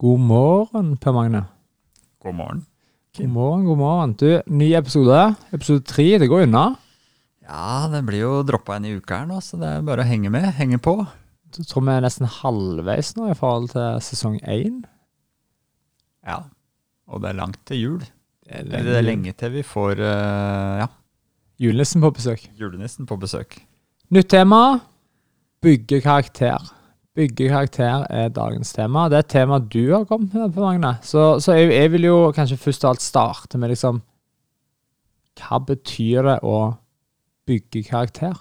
God morgen, Per Magne. God morgen. God morgen, god morgen. Du, ny episode. Episode tre. Det går unna. Ja, den blir jo droppa inn i uka her nå, så det er bare å henge med. Henge på. Så tror vi er nesten halvveis nå i forhold til sesong én. Ja. Og det er langt til jul. Det Eller det er lenge til vi får uh, ja, Julenissen på besøk. julenissen på besøk. Nytt tema. Bygge karakter. Bygge karakter er dagens tema. Det er et tema du har kommet med, på Magne. Så, så jeg, jeg vil jo kanskje først og alt starte med liksom Hva betyr det å bygge karakter?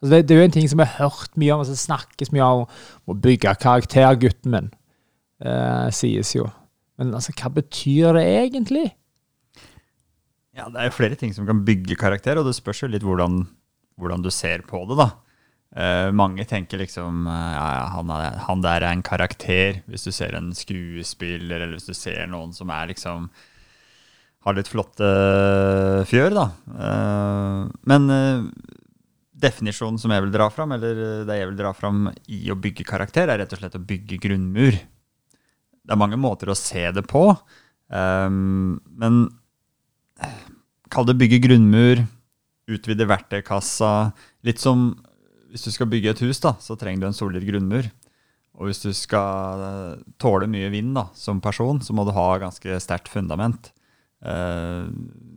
Altså det, det er jo en ting som vi har hørt mye om, og som snakkes mye om. Å bygge karakter, gutten min, eh, sies jo. Men altså, hva betyr det egentlig? Ja, det er jo flere ting som kan bygge karakter, og det spørs jo litt hvordan, hvordan du ser på det, da. Eh, mange tenker liksom uh, ja, han, er, han der er en karakter, hvis du ser en skuespiller, eller hvis du ser noen som er liksom har litt flotte fjør, da. Uh, men definisjonen som jeg vil dra fram, eller det jeg vil dra fram i å bygge karakter, er rett og slett å bygge grunnmur. Det er mange måter å se det på, um, men kall det bygge grunnmur, utvide verktøykassa. Litt som hvis du skal bygge et hus, da, så trenger du en solid grunnmur. Og hvis du skal eh, tåle mye vind da, som person, så må du ha ganske sterkt fundament. Eh,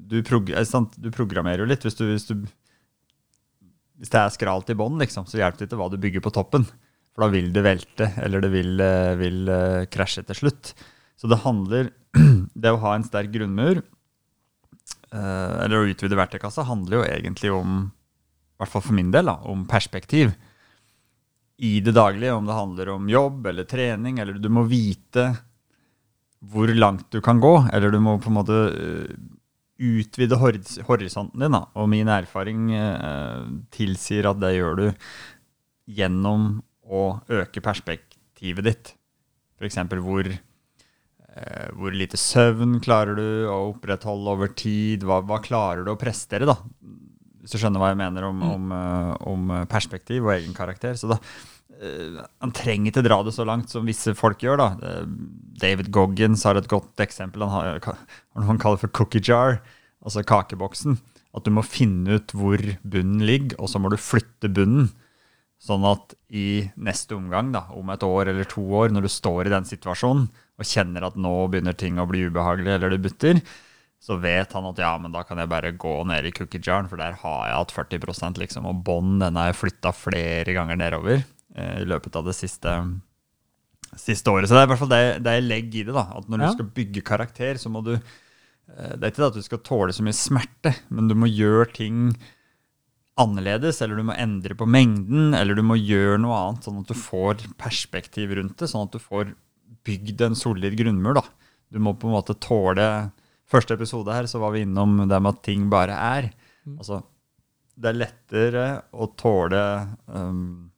du, prog sant? du programmerer jo litt. Hvis, du, hvis, du, hvis det er skralt i bånn, liksom, så hjelper det ikke hva du bygger på toppen. For da vil det velte, eller det vil, eh, vil eh, krasje til slutt. Så det handler Det å ha en sterk grunnmur, eh, eller å utvide verktøykassa, handler jo egentlig om hvert fall for min del, da, om perspektiv i det daglige. Om det handler om jobb eller trening, eller du må vite hvor langt du kan gå. Eller du må på en måte øh, utvide horisonten din. Da. Og min erfaring eh, tilsier at det gjør du gjennom å øke perspektivet ditt. F.eks. hvor eh, hvor lite søvn klarer du å opprettholde over tid? Hva, hva klarer du å prestere, da? Hvis du skjønner hva jeg mener om, om, eh, om perspektiv og egen karakter. Så da, eh, Han trenger ikke dra det så langt som visse folk gjør. da. Eh, David Goggins har et godt eksempel. Han har, har noe han kaller for cookie jar, altså kakeboksen. At du må finne ut hvor bunnen ligger, og så må du flytte bunnen. Sånn at i neste omgang, da, om et år eller to år, når du står i den situasjonen og kjenner at nå begynner ting å bli ubehagelig, eller det butter, så vet han at ja, men da kan jeg bare gå ned i cookie jaren, for der har jeg hatt 40 liksom, og bånd den har jeg flytta flere ganger nedover eh, i løpet av det siste, siste året. Så det er i hvert fall det, det jeg legger i det. da, at Når Ja. du skal bygge karakter, så må du eh, Det er ikke det at du skal tåle så mye smerte, men du må gjøre ting annerledes, eller du må endre på mengden, eller du må gjøre noe annet, sånn at du får perspektiv rundt det, sånn at du får bygd en solid grunnmur. da. Du må på en måte tåle Første episode her så var vi innom det med at ting bare er. Mm. Altså, det er lettere å tåle um,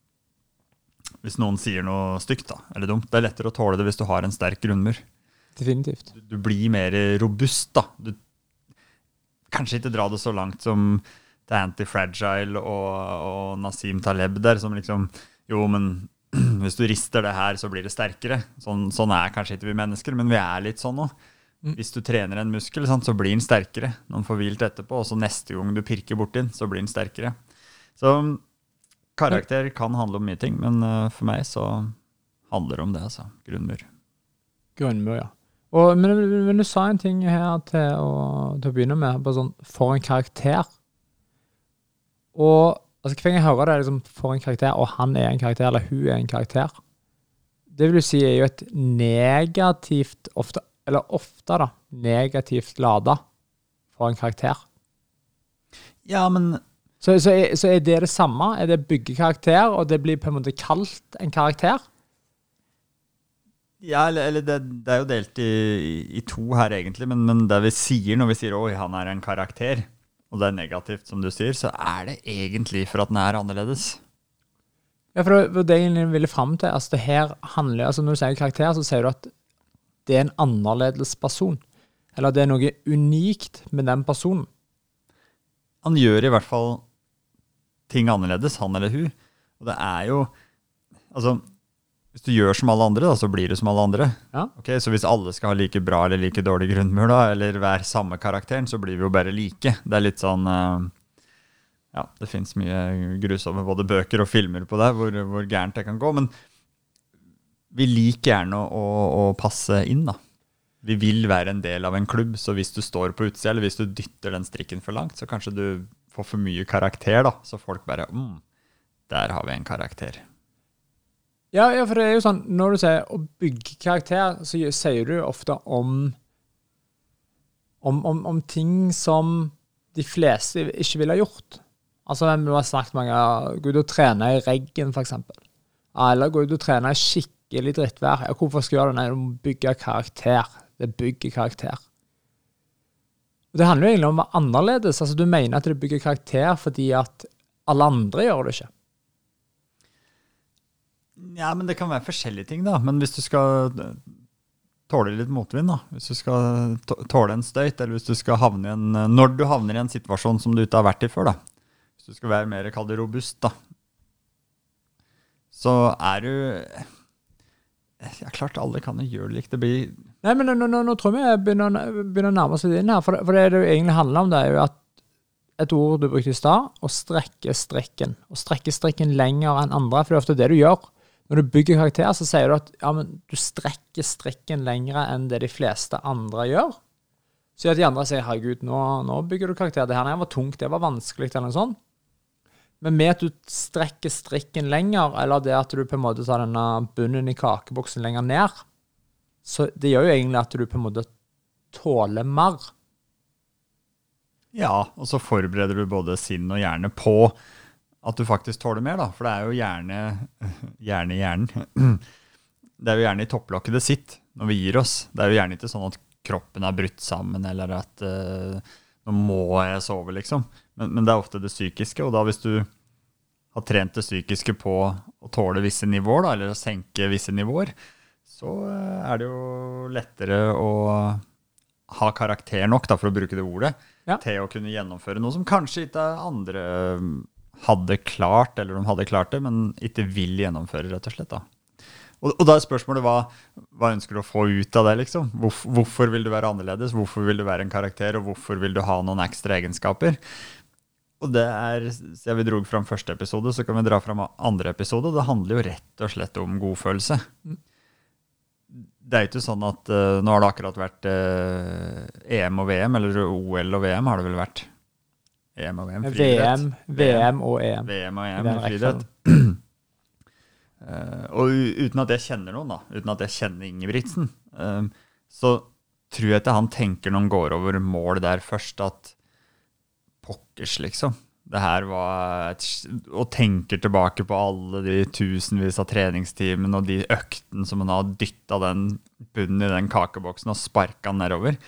Hvis noen sier noe stygt da, eller dumt, det er lettere å tåle det hvis du har en sterk grunnmur. Definitivt. Du, du blir mer robust, da. Du, kanskje ikke dra det så langt som til Antifragile og, og Nasim Taleb der, som liksom Jo, men hvis du rister det her, så blir det sterkere. Sånn, sånn er kanskje ikke vi mennesker, men vi er litt sånn òg. Mm. Hvis du trener en muskel, sant, så blir den sterkere når den får hvilt etterpå. Og så neste gang du pirker borti den, så blir den sterkere. Så karakter kan handle om mye ting, men eh, for meg så handler det om det, altså. Grunnmur. Grunnmur, ja. Og, men, men du sa en ting her til å, til å begynne med, bare sånn for en karakter. Og altså, hver gang jeg hører det, liksom, for en karakter, og han er en karakter, eller hun er en karakter, det vil du si er jo et negativt, ofte, eller ofte da, negativt lada for en karakter. Ja, men Så, så, er, så er det det samme? Er det bygge karakter, og det blir på en måte kalt en karakter? Ja, eller, eller det, det er jo delt i, i to her, egentlig. Men, men det vi sier når vi sier 'oi, han er en karakter', og det er negativt, som du sier, så er det egentlig for at den er annerledes. Ja, for det var det jeg ville fram til. Altså, det her handler, altså Når du sier karakter, så sier du at det er en annerledes person. Eller det er noe unikt med den personen. Han gjør i hvert fall ting annerledes, han eller hun. Og det er jo Altså, hvis du gjør som alle andre, da, så blir du som alle andre. Ja. Ok, Så hvis alle skal ha like bra eller like dårlig grunnmur, da, eller være samme karakteren, så blir vi jo bare like. Det er litt sånn eh, Ja, det fins mye grusomme både bøker og filmer på det, hvor, hvor gærent det kan gå. Men vi liker gjerne å, å, å passe inn, da. Vi vil være en del av en klubb, så hvis du står på utsida, eller hvis du dytter den strikken for langt, så kanskje du får for mye karakter, da. Så folk bare mm, Der har vi en karakter. Ja, ja, for det er jo sånn, når du sier å bygge karakter, så sier du ofte om om, om, om ting som de fleste ikke ville gjort. Altså, vi har snakket mange gå ut og trene i reggen, f.eks. Eller gå ut og trene i skikkelig drittvær. Ja, hvorfor skal du gjøre det? Nei, du må bygge karakter. Det bygger karakter. Og Det handler jo egentlig om å være annerledes. Altså, du mener at det bygger karakter fordi at alle andre gjør det ikke. Ja, men det kan være forskjellige ting, da. Men hvis du skal tåle litt motvind, da. Hvis du skal tåle en støyt, eller hvis du skal havne i en Når du havner i en situasjon som du ikke har vært i før, da. Hvis du skal være mer kall det robust, da. Så er du Ja, klart alle kan jo gjøre det likt. Det blir Nei, men nå, nå, nå tror jeg vi begynner, begynner å nærme oss litt inn her. For for det det egentlig handler om, det er jo at et ord du brukte i stad, å strekke strikken. Å strekke strikken lenger enn andre, for det er ofte det du gjør. Når du bygger karakter, så sier du at ja, men du strekker strikken lenger enn det de fleste andre gjør. Så at de andre sier 'herregud, nå, nå bygger du karakter'. Det her var tungt, det var vanskelig, eller noe sånt. Men med at du strekker strikken lenger, eller det at du på en måte tar denne bunnen i kakeboksen lenger ned, så det gjør jo egentlig at du på en måte tåler mer. Ja, og så forbereder du både sinn og hjerne på at du faktisk tåler mer, da. For det er jo gjerne Gjerne i hjernen. Det er jo gjerne i topplokket det sitter når vi gir oss. Det er jo gjerne ikke sånn at kroppen er brutt sammen, eller at uh, nå må jeg sove, liksom. Men, men det er ofte det psykiske, og da hvis du har trent det psykiske på å tåle visse nivåer, da, eller å senke visse nivåer, så eh, er det jo lettere å ha karakter nok, da, for å bruke det ordet, Ja. til å kunne gjennomføre noe som kanskje ikke andre um, hadde klart, eller de hadde klart det, men ikke vil gjennomføre, rett og slett. da. Og, og da er spørsmålet hva, hva ønsker du å få ut av det? liksom? Hvorf- hvorfor vil du være annerledes? Hvorfor vil du være en karakter, og hvorfor vil du ha noen ekstra egenskaper? Og det er, Siden vi dro fram første episode, så kan vi dra fram andre episode. Det handler jo rett og slett om godfølelse. Det er jo ikke sånn at uh, Nå har det akkurat vært uh, EM og VM, eller OL og VM har det vel vært? EM og VM, friidrett. VM, VM og EM. VM og EM friidrett. Uh, og uten at jeg kjenner noen, da, uten at jeg kjenner Ingebrigtsen, så tror jeg ikke han tenker når han går over mål der først, at pokkers, liksom. Det her var et, Og tenker tilbake på alle de tusenvis av treningstimene og de øktene som han har dytta den bunnen i den kakeboksen og sparka den nedover.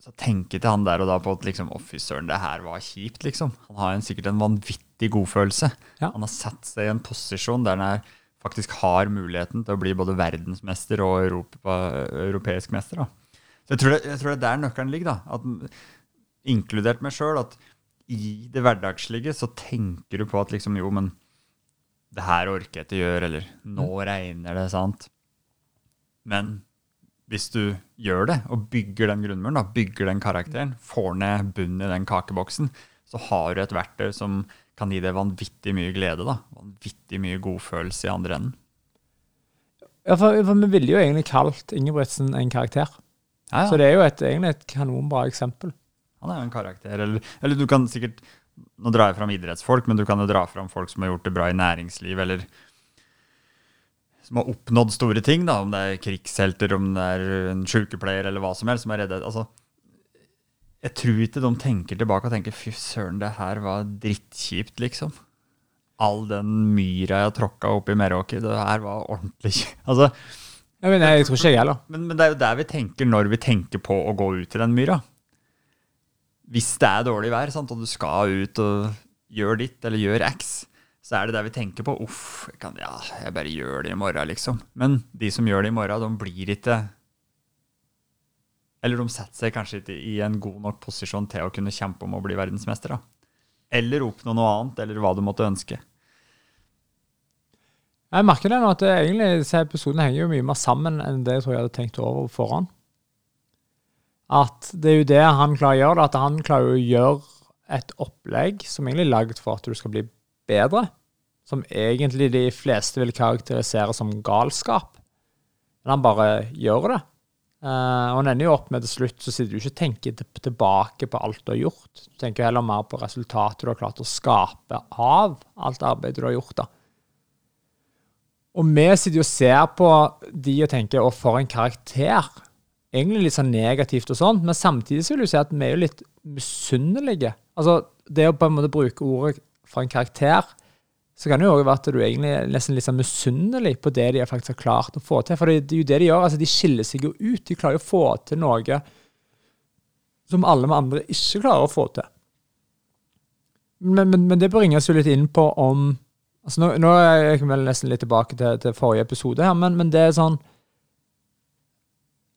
Så tenker til han der og da på at liksom, å fy søren, det her var kjipt, liksom. Han har en, sikkert en vanvittig godfølelse. Ja. Han har satt seg i en posisjon der han er, faktisk har muligheten til å bli både verdensmester og Europa, europeisk mester. Da. Så jeg tror, det, jeg tror det er der nøkkelen ligger. da. At, inkludert meg sjøl. At i det hverdagslige så tenker du på at liksom, jo, men det her orker jeg ikke gjøre, eller nå regner det, sant. Men hvis du gjør det, og bygger den grunnmuren, da, bygger den karakteren, får ned bunnen i den kakeboksen, så har du et verktøy som kan gi deg vanvittig mye glede. da. Vanvittig mye godfølelse i andre enden. Ja, for, for vi ville jo egentlig kalt Ingebrigtsen en karakter. Ja, Så det er jo et, egentlig et kanonbra eksempel. Han er jo en karakter. Eller, eller du kan sikkert Nå drar jeg fram idrettsfolk, men du kan jo dra fram folk som har gjort det bra i næringsliv, eller som har oppnådd store ting, da, om det er krigshelter, om det er en sykepleier eller hva som helst, som er redde. Altså, jeg tror ikke de tenker tilbake og tenker fy søren, det her var drittkjipt, liksom. All den myra jeg tråkka opp i Meråker, det her var ordentlig. Altså, Jeg, mener, jeg tror ikke jeg heller. men, men det er jo der vi tenker når vi tenker på å gå ut i den myra. Hvis det er dårlig vær, sant, og du skal ut og gjøre ditt, eller gjør X, så er det der vi tenker på uff, jeg kan, ja, jeg bare gjør det i morgen, liksom. Men de som gjør det i morgen, de blir ikke Eller de setter seg kanskje ikke i en god nok posisjon til å kunne kjempe om å bli verdensmester. da. Eller oppnå noe annet, eller hva du måtte ønske. Jeg merker det nå at det egentlig, disse henger jo mye mer sammen enn det jeg tror jeg hadde tenkt over forhånd. At det er jo det han klarer å gjøre, at han klarer å gjøre et opplegg som egentlig er lagd for at du skal bli bedre. Som egentlig de fleste vil karakterisere som galskap. Men han bare gjør det. Uh, og han ender jo opp med til slutt, så sitter du ikke og tenker tilbake på alt du har gjort. Du tenker heller mer på resultatet du har klart å skape av alt arbeidet du har gjort. da. Og vi sitter jo og ser på de og tenker 'å, for en karakter'. Egentlig litt sånn negativt og sånn, men samtidig så vil du si at vi er jo litt misunnelige. Altså, det å på en måte bruke ordet for en karakter så kan det jo òg være at du egentlig er nesten litt sånn misunnelig på det de faktisk har klart å få til. For det, er jo det de gjør. altså De skiller seg jo ut. De klarer jo å få til noe som alle med andre ikke klarer å få til. Men, men, men det bringes jo litt inn på om altså Nå, nå er jeg vel nesten litt tilbake til, til forrige episode, her, men, men det er sånn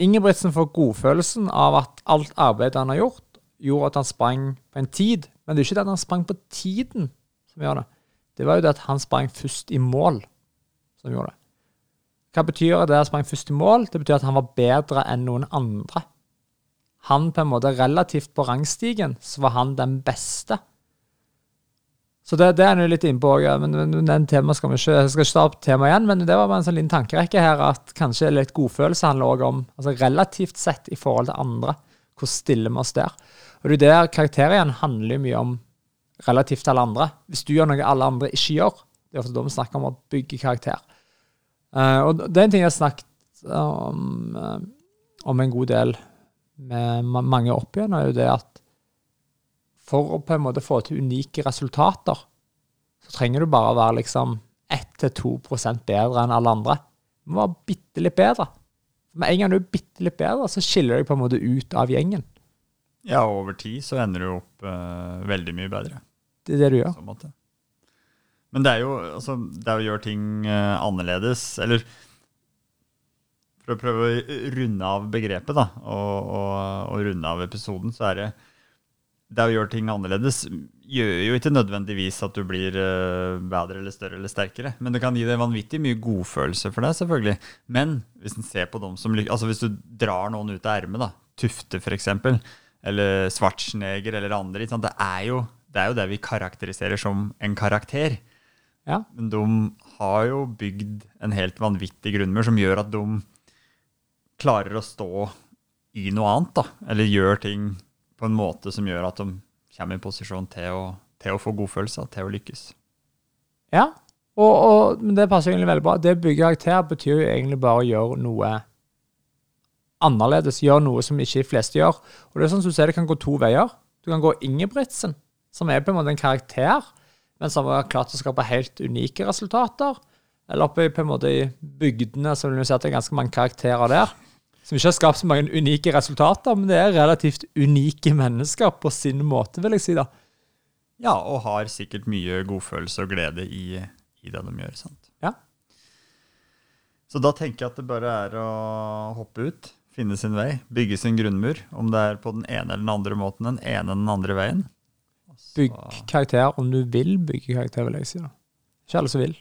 Ingebrigtsen får godfølelsen av at alt arbeidet han har gjort, gjorde at han sprang på en tid. Men det er ikke det at han sprang på tiden som gjør det det var jo det at han sprang først i mål som gjorde det. Hva betyr det at han sprang først i mål? Det betyr at han var bedre enn noen andre. Han på en måte relativt på rangstigen, så var han den beste. Så det, det er han jo litt innpå òg. Men, men den temaet skal vi ikke, jeg skal ikke ta opp temaet igjen, men det var bare en sånn liten tankerekke her at kanskje litt godfølelse handler òg om altså relativt sett i forhold til andre. Hvor stiller vi oss der? Og det er der karakterer igjen handler mye om relativt til alle andre. Hvis du gjør noe alle andre ikke gjør, det er ofte da vi snakker om å bygge karakter. Uh, og det er en ting jeg har snakket om, um, en god del med mange opp igjen, er jo det at for å på en måte få til unike resultater, så trenger du bare å være liksom 1-2 bedre enn alle andre. Du må være bitte litt bedre. Med en gang du er bitte litt bedre, så skiller du deg på en måte ut av gjengen. Ja, og over tid så ender du opp uh, veldig mye bedre. Det er det du gjør. Men det er jo altså, det er å gjøre ting uh, annerledes, eller For å prøve å runde av begrepet da, og, og, og runde av episoden, så er det det å gjøre ting annerledes gjør jo ikke nødvendigvis at du blir uh, bedre eller større eller sterkere. Men det kan gi deg vanvittig mye godfølelse for deg, selvfølgelig. Men hvis, som, altså hvis du drar noen ut av ermet, Tufte f.eks., eller Schwarzenegger eller andre. Det er, jo, det, er jo, det vi karakteriserer som en karakter. Ja. Men de har jo bygd en helt vanvittig grunnmur som gjør at de klarer å stå i noe annet. da, Eller gjør ting på en måte som gjør at de kommer i posisjon til å, til å få godfølelse, til å lykkes. Ja, og, og, men det passer egentlig veldig bra. Det å bygge karakter betyr jo egentlig bare å gjøre noe annerledes, Gjøre noe som ikke de fleste gjør. Og det er sånn som du ser, det kan gå to veier. Du kan gå Ingebrigtsen, som er på en måte en karakter, men som har klart å skape helt unike resultater. Eller oppe på en måte i bygdene, så vil du si at det er ganske mange karakterer der. Som ikke har skapt så mange unike resultater, men det er relativt unike mennesker på sin måte, vil jeg si. da. Ja, og har sikkert mye godfølelse og glede i, i det de gjør. sant? Ja. Så da tenker jeg at det bare er å hoppe ut finne sin vei, bygge sin grunnmur. Om det er på den ene eller den andre måten, den ene eller den andre veien. Bygg karakter om du vil bygge karakter, vil jeg si. da. Ikke alle som vil.